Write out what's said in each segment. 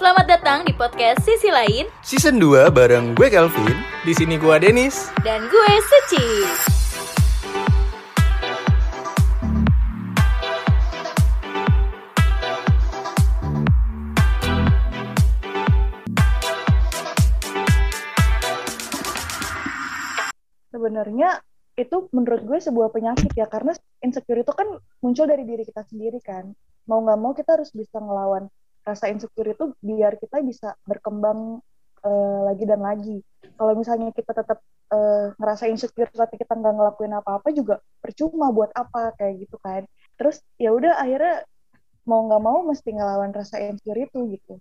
Selamat datang di podcast Sisi Lain Season 2 bareng gue Calvin Di sini gua Denis. dan gue Suci. sebenarnya itu menurut gue sebuah penyakit ya karena insecure itu kan muncul dari diri kita sendiri kan mau nggak mau kita harus bisa ngelawan rasa insecure itu biar kita bisa berkembang eh, lagi dan lagi. Kalau misalnya kita tetap eh, ngerasa insecure tapi kita nggak ngelakuin apa-apa juga percuma buat apa kayak gitu kan. Terus ya udah akhirnya mau nggak mau mesti ngelawan rasa insecure itu gitu.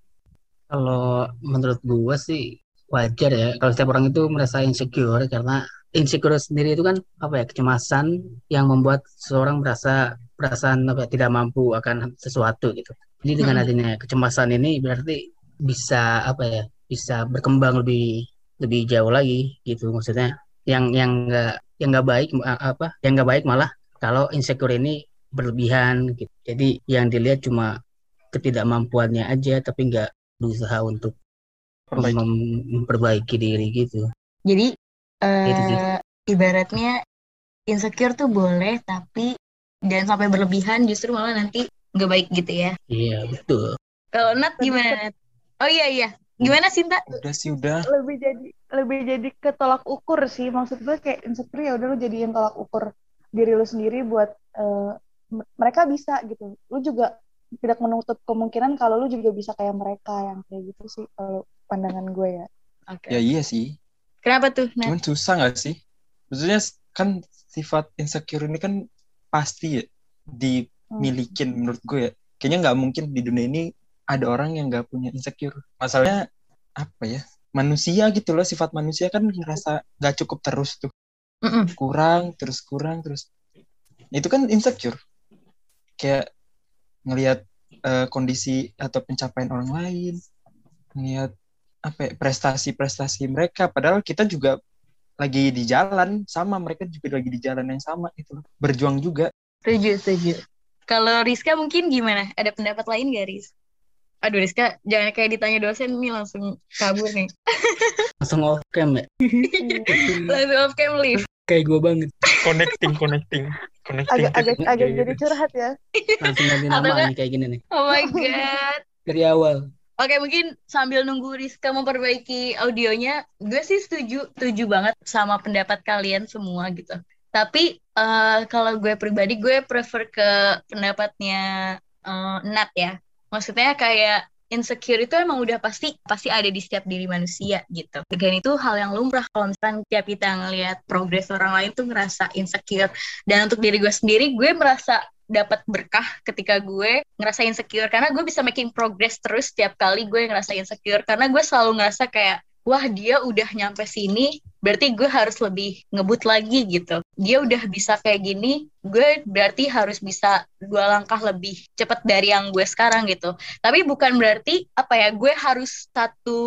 Kalau menurut gua sih wajar ya kalau setiap orang itu merasa insecure karena insecure sendiri itu kan apa ya kecemasan yang membuat seseorang merasa perasaan apa ya, tidak mampu akan sesuatu gitu. Jadi dengan Hmm. adanya kecemasan ini berarti bisa apa ya bisa berkembang lebih lebih jauh lagi gitu maksudnya yang yang enggak yang enggak baik apa yang enggak baik malah kalau insecure ini berlebihan gitu. Jadi yang dilihat cuma ketidakmampuannya aja tapi enggak berusaha untuk Perbaiki. mem- memperbaiki diri gitu. Jadi Gitu eh ibaratnya insecure tuh boleh tapi jangan sampai berlebihan justru malah nanti nggak baik gitu ya. Iya betul. Kalau Nat gimana? Oh iya iya. Gimana Sinta? Udah sih udah. lebih jadi lebih jadi ke tolak ukur sih maksud gue kayak insecure ya udah lu jadiin tolak ukur diri lu sendiri buat m- mereka bisa gitu lu juga tidak menutup kemungkinan kalau lu juga bisa kayak mereka yang kayak gitu sih kalau pandangan gue ya Oke. Ya iya sih. Kenapa tuh Nat? Cuman susah nggak sih? Maksudnya kan sifat insecure ini kan pasti ya Hmm. Dimilikin menurut gue ya. Kayaknya nggak mungkin di dunia ini ada orang yang nggak punya insecure. Masalahnya apa ya? Manusia gitu loh, sifat manusia kan ngerasa nggak cukup terus tuh. Mm-mm. Kurang, terus kurang, terus. Itu kan insecure. Kayak ngelihat eh, kondisi atau pencapaian orang lain, ngelihat apa ya, prestasi-prestasi mereka padahal kita juga lagi di jalan sama mereka juga lagi di jalan yang sama itu loh. berjuang juga Setuju setuju. Kalau Rizka mungkin gimana? Ada pendapat lain gak Riz? Aduh Rizka jangan kayak ditanya dosen nih langsung kabur nih. Langsung off cam ya. langsung off cam leave. Kayak gue banget. connecting connecting connecting agak agak agak jadi curhat ya Langsung ganti nama nih kayak gini nih. Oh my god. Dari awal. Oke, mungkin sambil nunggu Rizka memperbaiki audionya, gue sih setuju, setuju banget sama pendapat kalian semua gitu. Tapi eh, kalau gue pribadi, gue prefer ke pendapatnya eh, Nat ya. Maksudnya kayak insecure itu emang udah pasti pasti ada di setiap diri manusia gitu. Dan itu hal yang lumrah kalau misalkan tiap kita ngelihat progres orang lain tuh ngerasa insecure. Dan untuk diri gue sendiri, gue merasa dapat berkah ketika gue ngerasa insecure karena gue bisa making progress terus setiap kali gue ngerasa insecure karena gue selalu ngerasa kayak wah dia udah nyampe sini berarti gue harus lebih ngebut lagi gitu. Dia udah bisa kayak gini gue berarti harus bisa dua langkah lebih cepat dari yang gue sekarang gitu. Tapi bukan berarti apa ya gue harus satu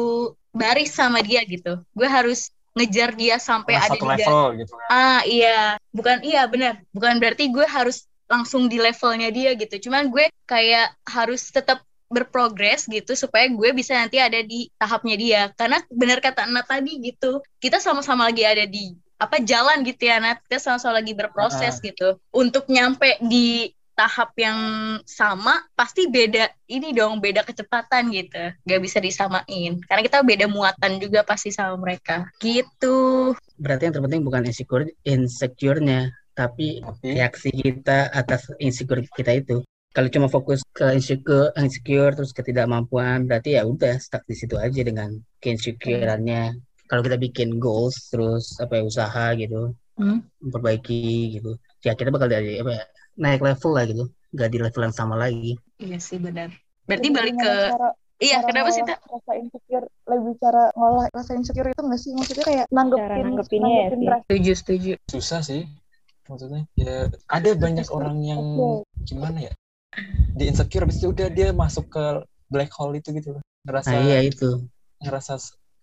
baris sama dia gitu. Gue harus ngejar dia sampai ada satu di level gitu. Ah iya, bukan iya benar. Bukan berarti gue harus langsung di levelnya dia gitu. Cuman gue kayak harus tetap berprogres gitu supaya gue bisa nanti ada di tahapnya dia. Karena benar kata Nat tadi gitu, kita sama-sama lagi ada di apa jalan gitu ya Nat. Kita sama-sama lagi berproses gitu. Untuk nyampe di tahap yang sama pasti beda ini dong beda kecepatan gitu gak bisa disamain karena kita beda muatan juga pasti sama mereka gitu Berarti yang terpenting bukan insecure, insecure-nya, tapi tapi reaksi kita atas insecure kita itu. Kalau cuma fokus ke insecure, insecure terus ketidakmampuan, berarti ya udah stuck di situ aja dengan keinsecureannya. Kalau kita bikin goals terus apa ya usaha gitu, Hmm. memperbaiki gitu, ya kita bakal dari apa ya, naik level lah gitu, nggak di level yang sama lagi. Iya sih benar. Berarti Jadi balik ke cara, iya cara kenapa sih tak? rasa insecure lebih cara ngolah rasa insecure itu nggak sih maksudnya kayak nanggepin Cara nanggepinnya ya nanggepin sih. rasa Setuju setuju. susah sih maksudnya ya ada banyak orang yang gimana ya di insecure habis itu udah dia masuk ke black hole itu gitu. Loh ngerasa Nah iya itu. ngerasa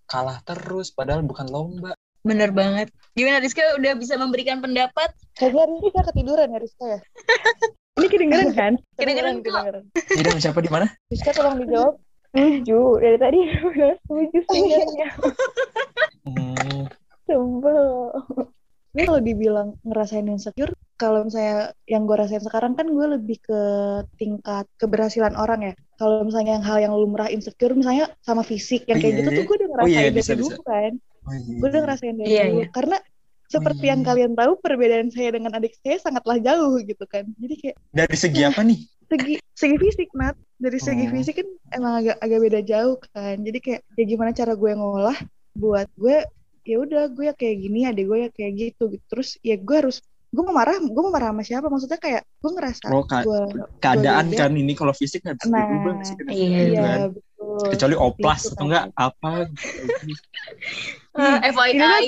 kalah terus padahal bukan lomba. Bener banget. Gimana Rizka udah bisa memberikan pendapat? kayaknya Rizka ketiduran ya Rizka ya? Ini kedengeran kan? Kedengeran kedengeran tidak siapa di mana? Rizka tolong dijawab. Setuju. Dari tadi udah setuju sebenarnya Hmm, sebel gue kalau dibilang ngerasain insecure kalau misalnya yang gue rasain sekarang kan gue lebih ke tingkat keberhasilan orang ya kalau misalnya yang hal yang lumrah insecure misalnya sama fisik yang Oh, kayak iya, gitu iya. tuh gue udah Oh, ngerasain iya, dari bisa, dulu bisa. kan oh iya, gue udah iya. ngerasain dari Iya, dulu iya. karena seperti iya, yang iya. kalian tahu perbedaan saya dengan adik saya sangatlah jauh gitu kan jadi kayak Dari segi apa nih? segi segi fisik nat dari segi Oh. fisik kan emang agak agak beda jauh kan jadi kayak ya gimana cara gue ngolah buat gue ya udah gue ya kayak gini adik gue ya kayak gitu gitu terus ya gue harus gue mau marah gue mau marah sama siapa maksudnya kayak gue ngerasa Oh, ka- gue Keadaan gue kan ini kalau fisik nggak bisa Nah, nggak sih kan? iya, Gitu iya kan. betul Kecuali oplas Gitu atau kan. enggak apa. Eh, ini FYI,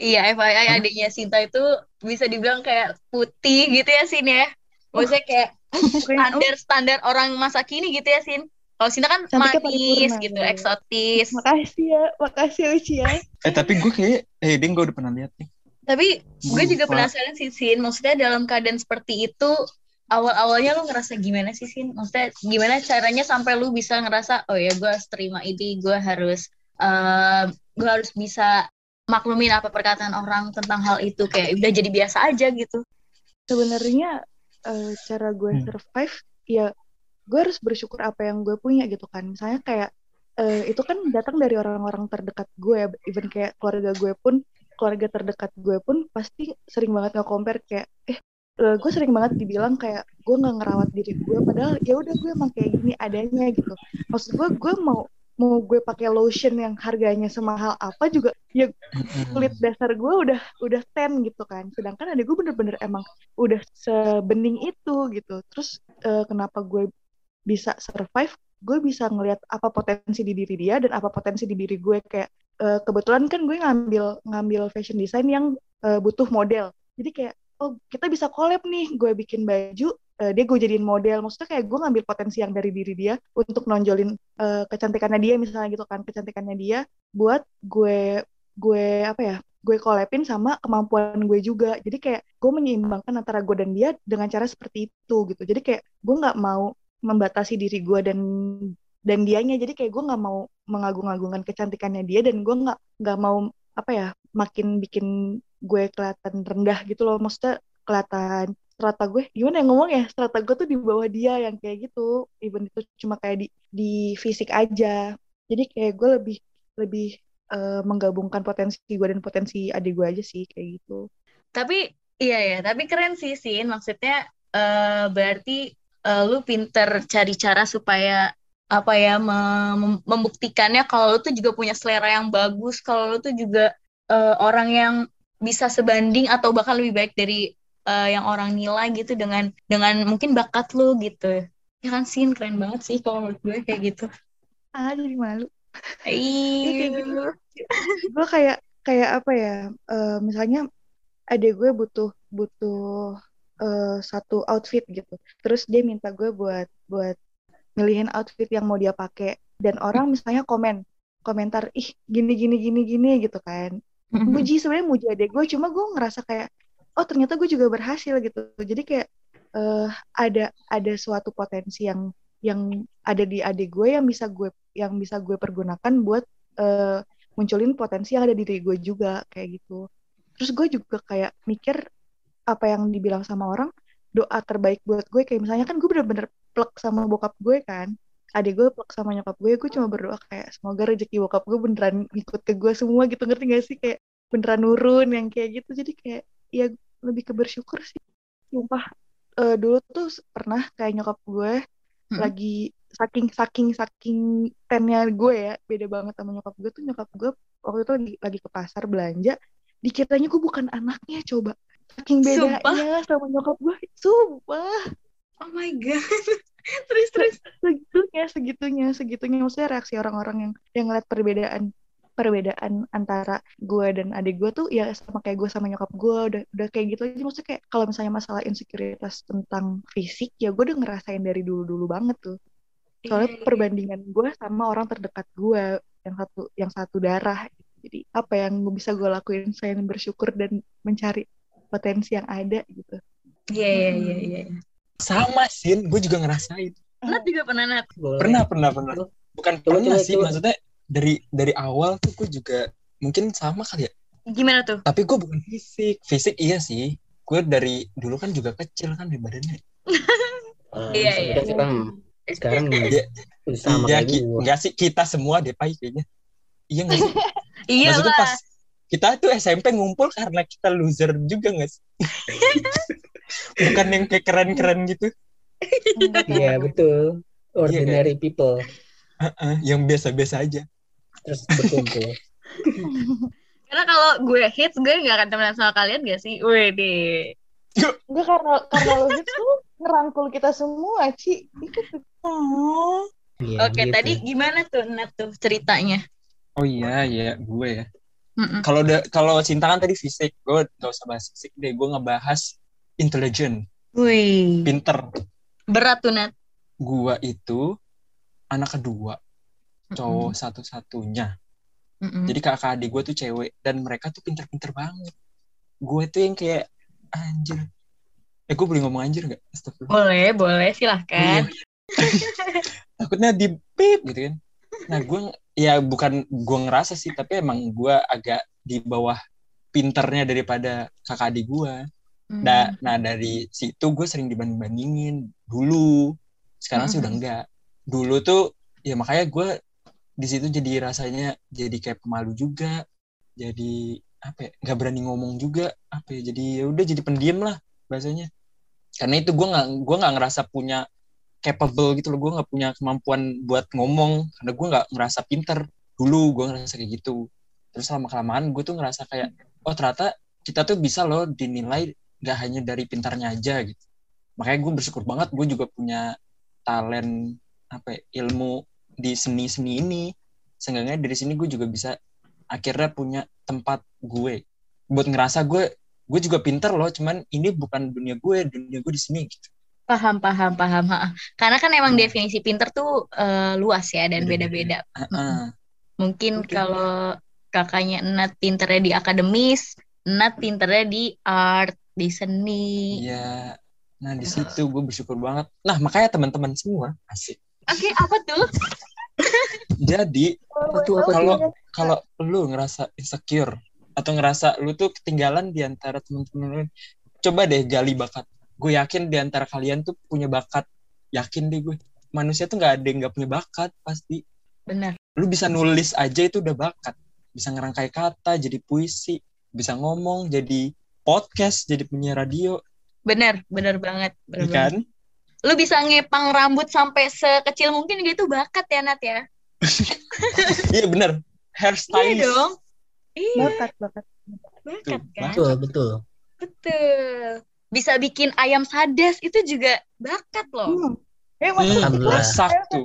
iya FYI Hah? adiknya Sinta itu bisa dibilang kayak putih gitu ya Sin ya. Maksudnya kayak oh, standar standar orang masa kini gitu ya Sin. Kalau Sinta kan Cantiknya manis gitu, ya. eksotis. makasih ya makasih ya Uci ya Eh tapi gue kayak, eh Ding gue udah pernah lihat nih. Tapi gue juga penasaran sih Sin, maksudnya dalam keadaan seperti itu awal-awalnya lu ngerasa gimana sih Sin? Maksudnya gimana caranya sampai lu bisa ngerasa oh ya gue harus terima ini, gue harus eh gue harus bisa maklumin apa perkataan orang tentang hal itu kayak udah jadi biasa aja gitu. sebenarnya eh, cara gue Hmm. survive ya gue harus bersyukur apa yang gue punya gitu kan. Misalnya kayak eh, itu kan datang dari orang-orang terdekat gue even kayak keluarga gue pun keluarga terdekat gue pun pasti sering banget nge-compare kayak eh eh, gue sering banget dibilang kayak gue nggak ngerawat diri gue padahal ya udah gue emang kayak gini adanya gitu. Maksud gue gue mau mau gue pakai lotion yang harganya semahal apa juga ya kulit dasar gue udah udah ten gitu kan. Sedangkan adik gue bener-bener emang udah sebening itu gitu. Terus eh, kenapa gue bisa survive gue bisa ngelihat apa potensi di diri dia dan apa potensi di diri gue. Kayak eh, kebetulan kan gue ngambil ngambil fashion design yang eh, butuh model. Jadi kayak oh kita bisa collab nih gue bikin baju eh, dia gue jadiin model. Maksudnya kayak gue ngambil potensi yang dari diri dia untuk nonjolin eh, kecantikannya dia misalnya gitu kan kecantikannya dia buat gue gue apa ya gue collabin sama kemampuan gue juga. Jadi kayak gue menyeimbangkan antara gue dan dia dengan cara seperti itu gitu. Jadi kayak gue nggak mau membatasi diri gue dan dan dianya. Jadi kayak gue nggak mau mengagung-agungkan kecantikannya dia dan gue nggak nggak mau apa ya makin bikin gue kelihatan rendah gitu loh. Maksudnya kelihatan strata gue. Gimana yang ngomong ya strata gue tuh di bawah dia yang kayak gitu. Even itu cuma kayak di di fisik aja. Jadi kayak gue lebih lebih eh, menggabungkan potensi gue dan potensi adik gue aja sih kayak gitu. Tapi iya ya, tapi keren sih Sin, maksudnya eh, berarti eh, lu pinter cari cara supaya apa ya mem- membuktikannya kalau lu tuh juga punya selera yang bagus, kalau lu tuh juga eh, orang yang bisa sebanding atau bahkan lebih baik dari eh, yang orang nilai gitu dengan dengan mungkin bakat lu gitu. Ya kan Sin keren banget sih kalau menurut gue kayak gitu. ah jadi malu gitu. Iya. gue kayak kayak apa ya eh, misalnya adik gue butuh butuh eh, satu outfit gitu. Terus dia minta gue buat buat milihin outfit yang mau dia pakai. Dan orang misalnya komen komentar ih gini gini gini gini gitu kan. Muji sebenarnya muji adik gue cuma gue ngerasa kayak oh ternyata gue juga berhasil gitu. Jadi kayak eh, ada ada suatu potensi yang yang ada di adik gue yang bisa gue yang bisa gue pergunakan buat eh, munculin potensi yang ada di diri gue juga kayak gitu. Terus gue juga kayak mikir apa yang dibilang sama orang doa terbaik buat gue kayak misalnya kan gue bener-bener plek sama bokap gue kan. Adik gue plek sama nyokap gue gue cuma berdoa kayak semoga rezeki bokap gue beneran ikut ke gue semua gitu. Ngerti gak sih? Kayak beneran nurun yang kayak gitu. Jadi kayak ya lebih ke bersyukur sih. Sumpah Eh, dulu tuh pernah kayak nyokap gue Hmm. lagi saking saking saking tennya gue ya beda banget sama nyokap gue tuh nyokap gue waktu itu lagi, lagi ke pasar belanja dikiranya gue bukan anaknya coba saking Sumpah? bedanya sama nyokap gue sumpah Oh my god. terus terus. segitunya segitunya segitunya maksudnya reaksi orang-orang yang yang ngeliat perbedaan perbedaan antara gue dan adik gue tuh ya sama kayak gue sama nyokap gue udah udah kayak gitu aja maksudnya kayak kalau misalnya masalah insekuritas tentang fisik ya gue udah ngerasain dari dulu dulu banget tuh soalnya Iya, iya. perbandingan gue sama orang terdekat gue yang satu yang satu darah jadi apa yang bisa gue lakuin selain bersyukur dan mencari potensi yang ada gitu Iya iya iya iya. Sama Sin, gue juga ngerasain. Nat juga pernah Nat. Boleh. Pernah, pernah, pernah. Bukan pernah coba, sih, coba. maksudnya dari dari awal tuh gue juga mungkin sama kali ya. Gimana tuh? Tapi gue bukan fisik. Fisik iya sih. Gue dari dulu kan juga kecil kan di badannya. Ah, Iya, iya. sekarang sekarang Iya. udah sama iya, kayak ki- gua. enggak sih kita semua deh, Pai, kayaknya. Iya nggak sih? Iya Maksudnya lah. pas kita tuh SMP ngumpul karena kita loser juga nggak sih? Bukan yang kayak keren-keren gitu. Iya betul. Ordinary people Heeh, yang biasa-biasa aja. terus berkumpul. Karena kalau gue hits, gue nggak akan temenan sama kalian gak sih? Wih deh. Enggak karena karena lo gitu ngerangkul kita semua, Ci. Tuh. Iya, Oke, gitu. tadi gimana tuh Nat tuh ceritanya? Oh iya, iya, gue ya. Kalau kalau cinta kan tadi fisik, gue gak usah bahas fisik deh. Gue ngebahas intelligent, Wih, pinter. berat tuh Nat. Gue itu anak kedua, cowok satu-satunya. Mm-mm. Jadi kakak adik gue tuh cewek dan mereka tuh pinter-pinter banget. Gue tuh yang kayak anjir. Eh gue boleh ngomong anjir gak? Astagfirullah. Boleh, boleh, silahkan. Iya. Takutnya di beep gitu kan. Nah gue ya bukan gue ngerasa sih tapi emang gue agak di bawah pinternya daripada kakak adik gue. Hmm. Nah, nah dari situ gue sering dibanding-bandingin dulu. Sekarang sih udah enggak. Dulu tuh ya makanya gue di situ jadi rasanya jadi kayak pemalu juga. Jadi apa ya? Gak berani ngomong juga. Apa ya? Jadi ya udah jadi pendiam lah bahasanya. Karena itu gue nggak gue nggak ngerasa punya capable gitu loh. Gue nggak punya kemampuan buat ngomong karena gue nggak ngerasa pinter. Dulu gue ngerasa kayak gitu. Terus lama kelamaan gue tuh ngerasa kayak oh ternyata kita tuh bisa loh dinilai gak hanya dari pintarnya aja gitu. Makanya gue bersyukur banget gue juga punya talent apa ya, ilmu di seni-seni ini. Seenggaknya dari sini gue juga bisa akhirnya punya tempat gue buat ngerasa gue gue juga pinter loh cuman ini bukan dunia gue dunia gue di sini gitu. Paham, paham, paham. ha. Karena kan emang Hmm. definisi pinter tuh eh, luas ya dan Beda-beda. beda-beda. Heeh. Mungkin Mungkin. kalau kakaknya Nat pinternya di akademis, Nat pinternya di art, di seni. Iya. Nah di situ gue bersyukur banget. Nah makanya teman-teman semua asik. Oke, apa tuh? Jadi Apa tuh, apa kalau kalau lu ngerasa insecure atau ngerasa lu tuh ketinggalan di antara teman-teman lu, coba deh gali bakat. Gue yakin di antara kalian tuh punya bakat. Yakin deh gue. Manusia tuh nggak ada yang nggak punya bakat pasti. Benar. Lu bisa nulis aja itu udah bakat. Bisa ngerangkai kata jadi puisi, bisa ngomong jadi podcast, jadi penyiar radio, Benar, benar banget. Benar ya banget. kan? Lu bisa ngepang rambut sampai sekecil mungkin gitu bakat ya Nat ya? Iya bener. Iya Hairstylist. dong. Iya, Bakat, bakat. bakat kan? Betul, betul. Betul. Bisa bikin ayam sadas itu juga bakat loh. Hmm. Eh, Hmm, masak tuh.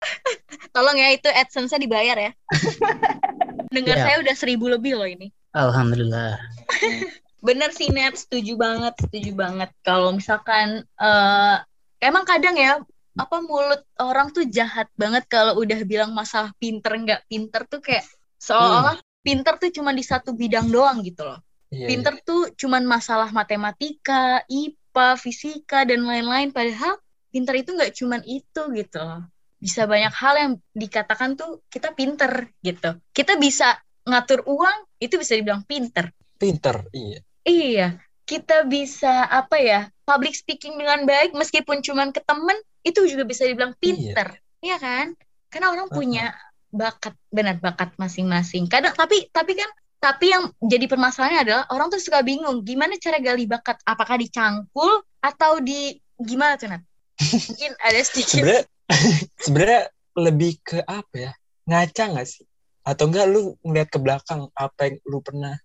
Tolong ya itu AdSense-nya dibayar ya. Dengar Siap. saya udah seribu lebih loh ini. Alhamdulillah. Bener sih Net, setuju banget, setuju banget. Kalau misalkan eh emang kadang ya apa mulut orang tuh jahat banget kalau udah bilang masalah pinter nggak pinter tuh kayak seolah-olah pinter tuh cuma di satu bidang doang gitu loh. Iya, Pinter tuh cuman masalah matematika, IPA, fisika dan lain-lain. Padahal pinter itu nggak cuman itu gitu loh. Bisa banyak hal yang dikatakan tuh kita pinter gitu. Kita bisa ngatur uang itu bisa dibilang pinter. iya. Pinter, iya. Iya, kita bisa apa ya? Public speaking dengan baik meskipun cuman ke temen itu juga bisa dibilang pinter. Iya kan? Karena orang punya bakat, benar bakat masing-masing. Kadang tapi tapi kan tapi yang jadi permasalahannya adalah orang tuh suka bingung gimana cara gali bakat? Apakah dicangkul atau di gimana tuh Nat? Mungkin ada sedikit. Sebenarnya sebenarnya lebih ke apa ya? Ngaca nggak sih? Atau enggak lu ngeliat ke belakang apa yang lu pernah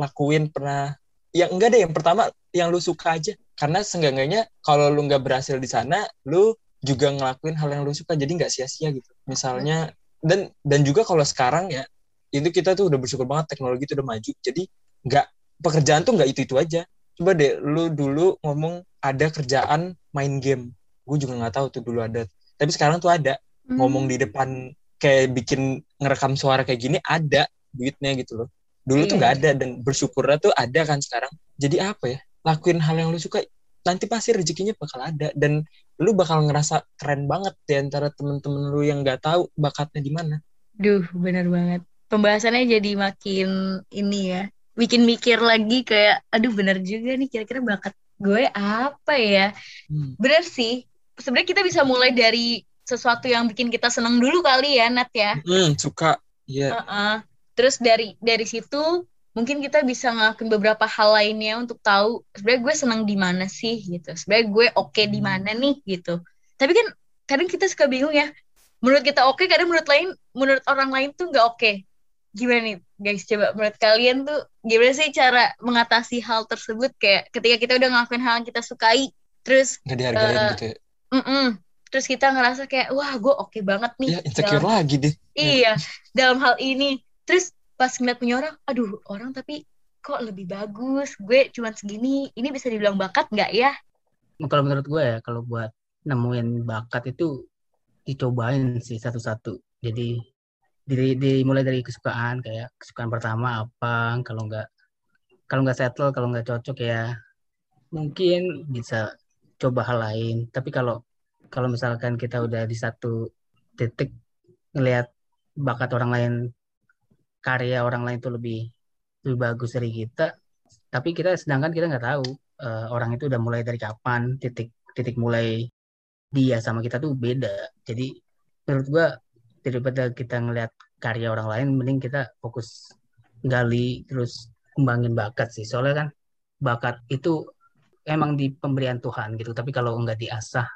lakuin pernah? Yang enggak deh yang pertama yang lu suka aja. Karena seenggaknya kalau lu nggak berhasil di sana lu juga ngelakuin hal yang lu suka jadi nggak sia-sia gitu. Misalnya dan dan juga kalau sekarang ya itu kita tuh udah bersyukur banget teknologi itu udah maju. Jadi nggak pekerjaan tuh nggak itu itu aja. Coba deh lu dulu ngomong ada kerjaan main game. Gue juga nggak tahu tuh dulu ada. Tapi sekarang tuh ada. Hmm. ngomong di depan kayak bikin ngerekam suara kayak gini ada duitnya gitu loh. Dulu tuh Iya. nggak ada dan bersyukurnya tuh ada kan sekarang. Jadi apa ya? Lakuin hal yang lu suka nanti pasti rezekinya bakal ada. Dan lu bakal ngerasa keren banget di antara temen-temen lu yang nggak tahu bakatnya di mana. Duh, bener banget. Pembahasannya jadi makin ini ya. Bikin mikir lagi kayak, aduh bener juga nih kira-kira bakat gue apa ya? Hmm. Bener sih. Sebenarnya kita bisa mulai dari sesuatu yang bikin kita seneng dulu kali ya, Nat ya. Hmm, suka. Iya. Heeh. Terus dari dari situ mungkin kita bisa ngelakuin beberapa hal lainnya untuk tahu sebenarnya gue seneng di mana sih gitu. Sebenarnya gue oke di mana nih gitu. Tapi kan kadang kita suka bingung ya. Menurut kita oke, kadang menurut lain menurut orang lain tuh nggak oke. Gimana nih guys? Coba menurut kalian tuh gimana sih cara mengatasi hal tersebut kayak ketika kita udah ngelakuin hal yang kita sukai, terus Nggak dihargain Eh, gitu ya. mm-mm, terus kita ngerasa kayak wah gue oke banget nih Ya, insecure dalam- lagi deh. Iya, dalam hal ini. Terus pas ngeliat punya orang, aduh orang tapi kok lebih bagus, gue cuman segini, ini bisa dibilang bakat nggak ya? Kalau menurut gue ya, kalau buat nemuin bakat itu dicobain sih satu-satu. Jadi dari dimulai dari kesukaan kayak kesukaan pertama apa, kalau nggak kalau nggak settle, kalau nggak cocok ya mungkin bisa coba hal lain. Tapi kalau kalau misalkan kita udah di satu titik ngelihat bakat orang lain, karya orang lain itu lebih lebih bagus dari kita, tapi kita sedangkan kita nggak tahu eh, orang itu udah mulai dari kapan, titik titik mulai dia sama kita tuh beda. Jadi menurut gua daripada kita ngelihat karya orang lain, mending kita fokus gali terus kembangin bakat sih. Soalnya kan bakat itu emang di pemberian Tuhan gitu. Tapi kalau nggak diasah,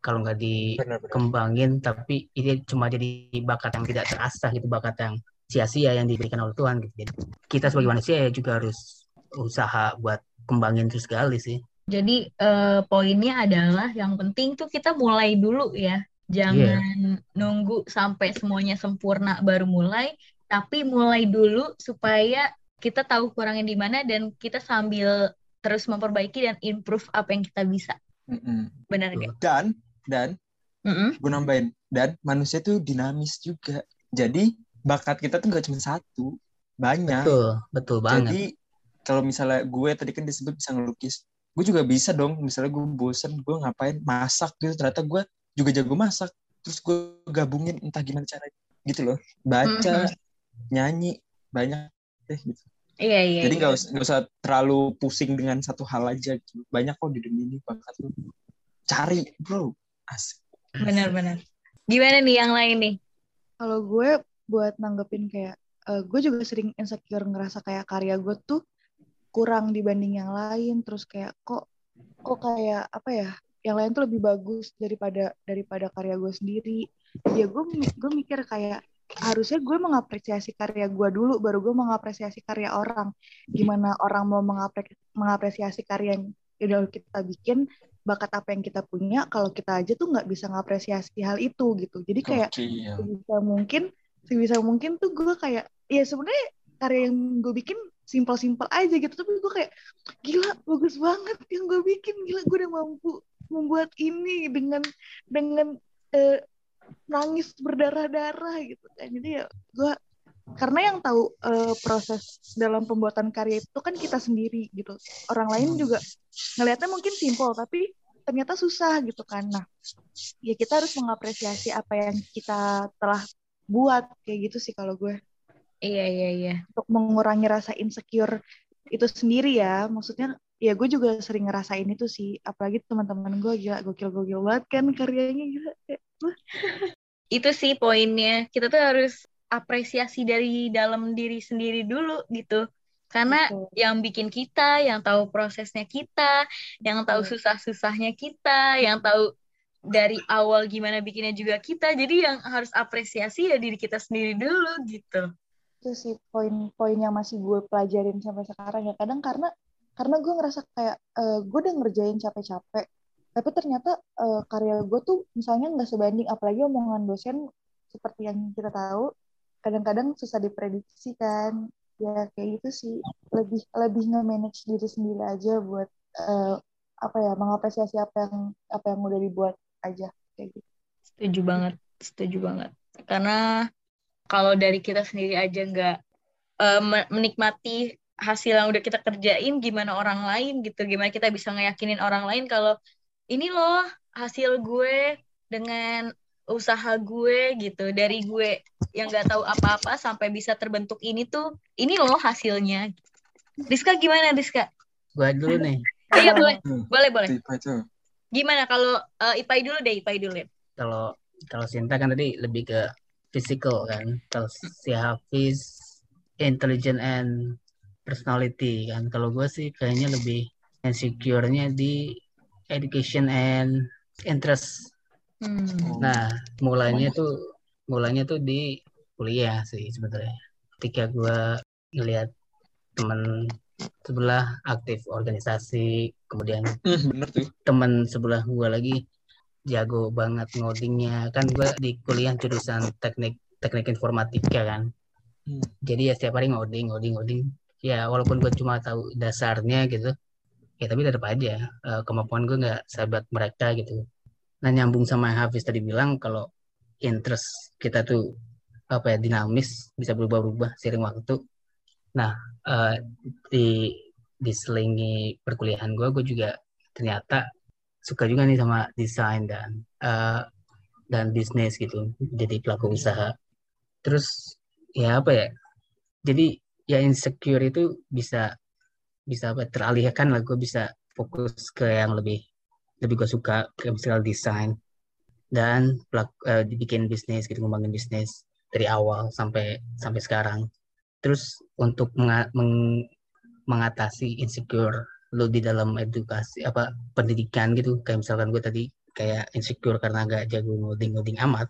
kalau nggak Benar-benar. dikembangin, tapi ini cuma jadi bakat yang tidak terasah gitu, bakat yang sia-sia yang diberikan oleh Tuhan gitu. Jadi kita sebagai manusia ya juga harus usaha buat kembangin terus gali sih. Jadi eh, poinnya adalah yang penting tuh kita mulai dulu ya. Jangan nunggu sampai semuanya sempurna baru mulai, tapi mulai dulu supaya kita tahu kurangnya di mana dan kita sambil terus memperbaiki dan improve apa yang kita bisa. Mm-mm. Benar nggak? Dan dan Mm-mm. gue nambahin dan manusia tuh dinamis juga. Jadi bakat kita tuh nggak cuma satu, banyak. Betul, betul banget. Jadi kalau misalnya gue tadi kan disebut bisa ngelukis, gue juga bisa dong. Misalnya gue bosen, gue ngapain masak gitu. Ternyata gue juga jago masak. Terus gue gabungin entah gimana caranya gitu loh. Baca, nyanyi, banyak deh gitu. Iya iya. Jadi iya. nggak usah nggak usah terlalu pusing dengan satu hal aja. Gitu. Banyak kok di dunia ini bakat lu. Cari bro, asik. Benar-benar. Gimana nih yang lain nih? Kalau gue buat nanggepin kayak eh, gue juga sering insecure ngerasa kayak karya gue tuh kurang dibanding yang lain terus kayak kok kok kayak apa ya yang lain tuh lebih bagus daripada daripada karya gue sendiri. Ya gue gue mikir kayak harusnya gue mengapresiasi karya gue dulu baru gue mengapresiasi karya orang. Gimana orang mau mengapre- mengapresiasi karya yang udah kita bikin bakat apa yang kita punya kalau kita aja tuh nggak bisa mengapresiasi hal itu gitu. Jadi kayak Gokil. sebisa mungkin sebisa mungkin tuh gue kayak ya sebenarnya karya yang gue bikin simpel-simpel aja gitu. Tapi gue kayak gila bagus banget yang gue bikin gila gue udah mampu membuat ini dengan dengan eh, nangis berdarah-darah gitu kan. Jadi ya gue karena yang tahu eh, proses dalam pembuatan karya itu kan kita sendiri gitu. Orang lain juga ngelihatnya mungkin simpel tapi ternyata susah gitu kan. Nah ya kita harus mengapresiasi apa yang kita telah buat kayak gitu sih kalau gue. Iya iya iya. untuk mengurangi rasa insecure itu sendiri ya. Maksudnya ya gue juga sering ngerasain itu sih apalagi teman-teman gue gila gokil-gokil banget kan karyanya gila Itu sih poinnya. Kita tuh harus apresiasi dari dalam diri sendiri dulu gitu. Karena Betul. yang bikin kita, yang tahu prosesnya kita, yang tahu susah-susahnya kita, yang tahu dari awal gimana bikinnya juga kita. Jadi yang harus apresiasi ya diri kita sendiri dulu gitu. itu sih poin-poin yang masih gue pelajarin sampai sekarang ya kadang karena karena gue ngerasa kayak eh, gue udah ngerjain capek-capek tapi ternyata eh, karya gue tuh misalnya nggak sebanding apalagi omongan dosen seperti yang kita tahu kadang-kadang susah diprediksi kan. Ya kayak gitu sih. Lebih lebih nge-manage diri sendiri aja buat eh, apa ya mengapresiasi apa yang apa yang udah dibuat aja kayak gitu. Setuju banget, setuju banget. Karena kalau dari kita sendiri aja nggak me- menikmati hasil yang udah kita kerjain, gimana orang lain gitu? Gimana kita bisa ngeyakinin orang lain kalau ini loh hasil gue dengan usaha gue gitu dari gue yang nggak tahu apa-apa sampai bisa terbentuk ini tuh ini loh hasilnya Rizka gimana Rizka? Gue dulu nih. Iya boleh Hmm. boleh boleh gimana kalau eh, Ipai dulu deh Ipai dulu ya Kalau kalau Sinta kan tadi lebih ke physical kan. Kalau si Hafiz intelligent and personality kan. Kalau gue sih kayaknya lebih insecure-nya di education and interest. hmm. Nah, mulainya tuh mulainya tuh di kuliah sih sebenarnya. Ketika gue ngelihat teman sebelah aktif organisasi, kemudian Hmm, bener tuh. teman sebelah gue lagi jago banget ngodingnya. Kan gue di kuliah jurusan teknik teknik informatika kan. Hmm. Jadi ya setiap hari ngoding, ngoding, ngoding. Ya walaupun gue cuma tahu dasarnya gitu, ya tapi tetap aja eh, kemampuan gue nggak sahabat mereka gitu. Nah nyambung sama yang Hafiz tadi bilang kalau interest kita tuh apa ya dinamis bisa berubah-ubah seiring waktu. Nah eh, di diselingi perkuliahan gue, gue juga ternyata suka juga nih sama desain dan eh, dan bisnis gitu. Jadi pelaku usaha. Terus ya apa ya? Jadi ya insecure itu bisa bisa apa teralihkan lah. Gue bisa fokus ke yang lebih lebih gue suka kayak misalnya desain. Dan pelak, eh, dibikin bisnis gitu ngembangin bisnis dari awal sampai sampai sekarang. Terus untuk menga- meng- mengatasi insecure lo di dalam edukasi apa pendidikan gitu. Kayak misalkan gue tadi kayak insecure karena gak jago ngoding ngoding amat.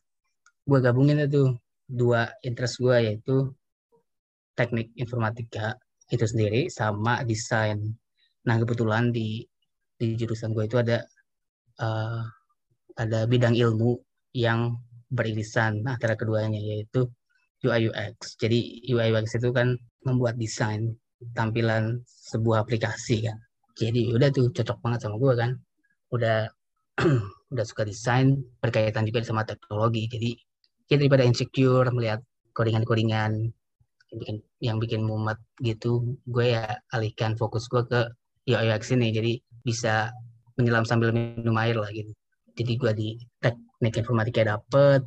Gue gabungin itu dua interest gue yaitu teknik informatika itu sendiri sama desain. Nah kebetulan di di jurusan gue itu ada eh, ada bidang ilmu yang beririsan antara keduanya yaitu UI UX. Jadi UI UX itu kan membuat desain tampilan sebuah aplikasi kan. Jadi udah tuh cocok banget sama gue kan. Udah udah suka desain berkaitan juga sama teknologi. Jadi kita daripada insecure melihat codingan-codingan yang bikin yang bikin mumet gitu gue ya alihkan fokus gue ke UX ini. Jadi bisa menyelam sambil minum air lah gitu. Jadi gue di teknik informatika dapet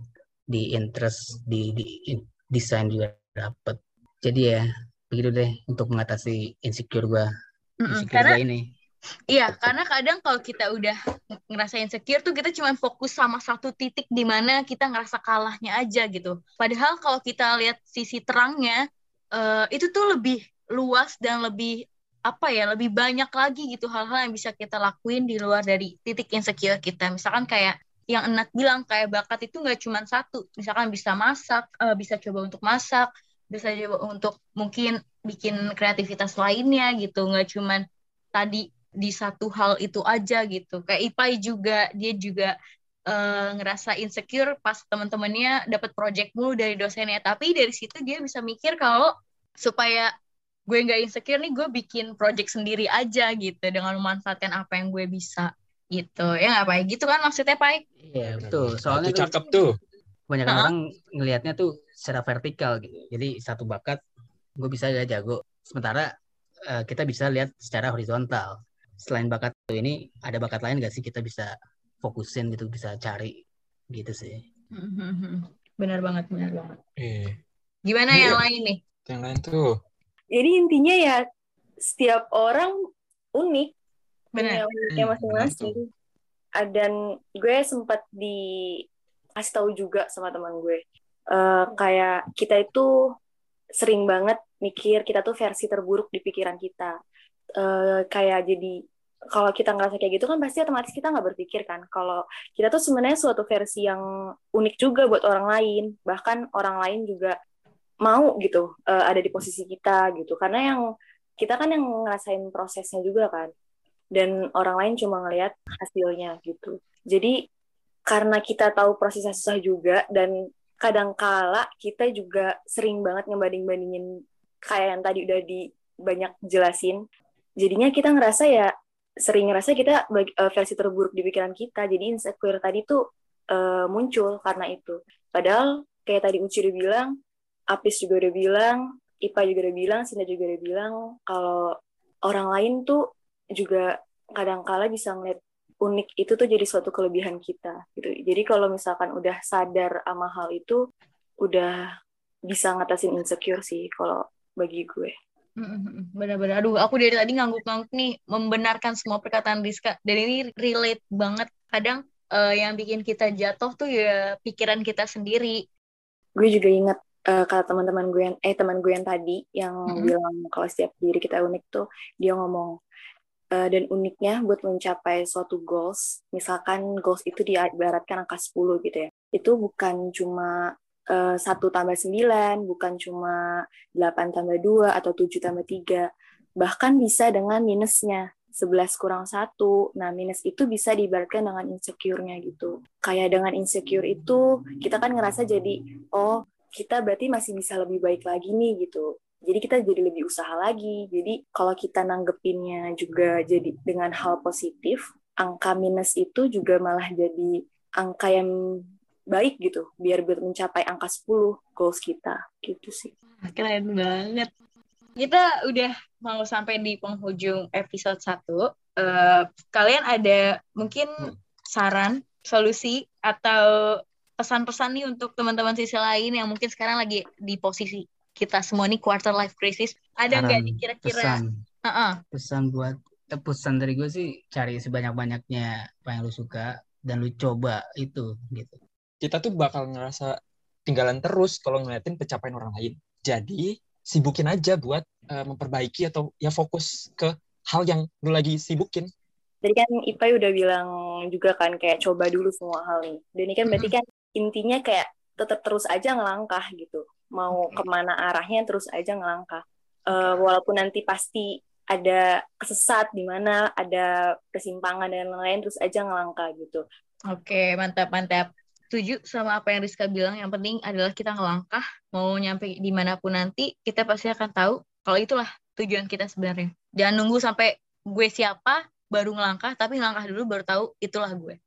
di interest di, di in- desain juga dapet. Jadi ya begitu deh untuk mengatasi insecure gue Mm-mm, insecure karena gue ini Iya, karena kadang kalau kita udah ngerasa insecure tuh kita cuma fokus sama satu titik di mana kita ngerasa kalahnya aja gitu. Padahal kalau kita lihat sisi terangnya, eh, itu tuh lebih luas dan lebih apa ya, lebih banyak lagi gitu hal-hal yang bisa kita lakuin di luar dari titik insecure kita. Misalkan kayak yang Enat bilang kayak bakat itu nggak cuma satu. Misalkan bisa masak, eh, bisa coba untuk masak, bisa coba untuk mungkin bikin kreativitas lainnya gitu. Nggak cuman tadi di satu hal itu aja gitu. Kayak Ipai juga dia juga eh, ngerasa insecure pas teman-temannya dapat project mulu dari dosennya. Tapi dari situ dia bisa mikir kalau supaya gue nggak insecure nih gue bikin project sendiri aja gitu dengan memanfaatkan apa yang gue bisa gitu ya nggak Pai gitu kan maksudnya Pai iya betul soalnya itu cakep tuh. banyak Heeh. orang ngelihatnya tuh secara vertikal gitu. Jadi satu bakat gue bisa gak jago. Sementara eh, kita bisa lihat secara horizontal. Selain bakat ini ada bakat lain gak sih kita bisa fokusin gitu, bisa cari gitu sih. benar banget benar banget Eh, gimana Iya. yang lain nih Yang lain tuh. Jadi intinya ya setiap orang unik, benar punya uniknya Hmm, masing-masing. Ah, Dan gue sempat dikasih tahu juga sama teman gue, Eh, kayak kita itu sering banget mikir kita tuh versi terburuk di pikiran kita. Eh, kayak jadi kalau kita ngerasa kayak gitu kan pasti otomatis kita nggak berpikir kan. Kalau kita tuh sebenarnya suatu versi yang unik juga buat orang lain. Bahkan orang lain juga mau gitu eh, ada di posisi kita gitu. Karena yang kita kan yang ngerasain prosesnya juga kan. Dan orang lain cuma ngelihat hasilnya gitu. Jadi karena kita tahu prosesnya susah juga dan kadangkala kita juga sering banget ngebanding-bandingin kayak yang tadi udah di banyak jelasin jadinya kita ngerasa ya sering ngerasa kita eh, versi terburuk di pikiran kita jadi insecure tadi tuh eh, muncul karena itu padahal kayak tadi Uci udah bilang Apis juga udah bilang Ipa juga udah bilang Sinda juga udah bilang kalau orang lain tuh juga kadangkala bisa ngeliat unik itu tuh jadi suatu kelebihan kita gitu. Jadi kalau misalkan udah sadar sama hal itu, udah bisa ngatasin insecure sih kalau bagi gue. Benar-benar. Aduh, aku dari tadi ngangguk-ngangguk nih membenarkan semua perkataan Rizka. Dan ini relate banget. Kadang eh, yang bikin kita jatuh tuh ya pikiran kita sendiri. Gue juga ingat eh, kata teman-teman gue yang eh teman gue yang tadi yang Mm-mm. bilang kalau setiap diri kita unik tuh dia ngomong eh, dan uniknya buat mencapai suatu goals, misalkan goals itu diibaratkan angka 10 gitu ya. Itu bukan cuma satu tambah 9, bukan cuma 8 tambah 2 atau 7 tambah 3. Bahkan bisa dengan minusnya. 11 kurang 1. Nah, minus itu bisa diibaratkan dengan insecure-nya gitu. Kayak dengan insecure itu, kita kan ngerasa jadi, oh, kita berarti masih bisa lebih baik lagi nih gitu. Jadi kita jadi lebih usaha lagi. Jadi kalau kita nanggepinnya juga jadi dengan hal positif, angka minus itu juga malah jadi angka yang baik gitu, biar biar mencapai angka 10 goals kita gitu sih. Keren banget. Kita udah mau sampai di penghujung episode 1. Eh, kalian ada mungkin saran, solusi, atau pesan-pesan nih untuk teman-teman sisi lain yang mungkin sekarang lagi di posisi kita semua nih quarter life crisis. Ada nggak nih kira-kira? pesan Heeh. pesan buat eh, pesan dari gue sih cari sebanyak-banyaknya apa yang lu suka dan lu coba itu gitu kita tuh bakal ngerasa tinggalan terus kalau ngeliatin pencapaian orang lain. Jadi sibukin aja buat eh, memperbaiki atau ya fokus ke hal yang lu lagi sibukin. Tadi kan Ipai udah bilang juga kan kayak coba dulu semua hal nih. Dan ini kan berarti kan intinya kayak tetap terus aja ngelangkah gitu. Mau ke mana arahnya terus aja ngelangkah. Eh, walaupun nanti pasti ada kesesat di mana ada persimpangan dan lain-lain terus aja ngelangkah gitu. Oke, mantap, mantap. Setuju sama apa yang Rizka bilang. Yang penting adalah kita ngelangkah, mau nyampe di mana pun nanti, kita pasti akan tahu kalau itulah tujuan kita sebenarnya. Jangan nunggu sampai gue siapa, baru ngelangkah, tapi ngelangkah dulu baru tahu itulah gue.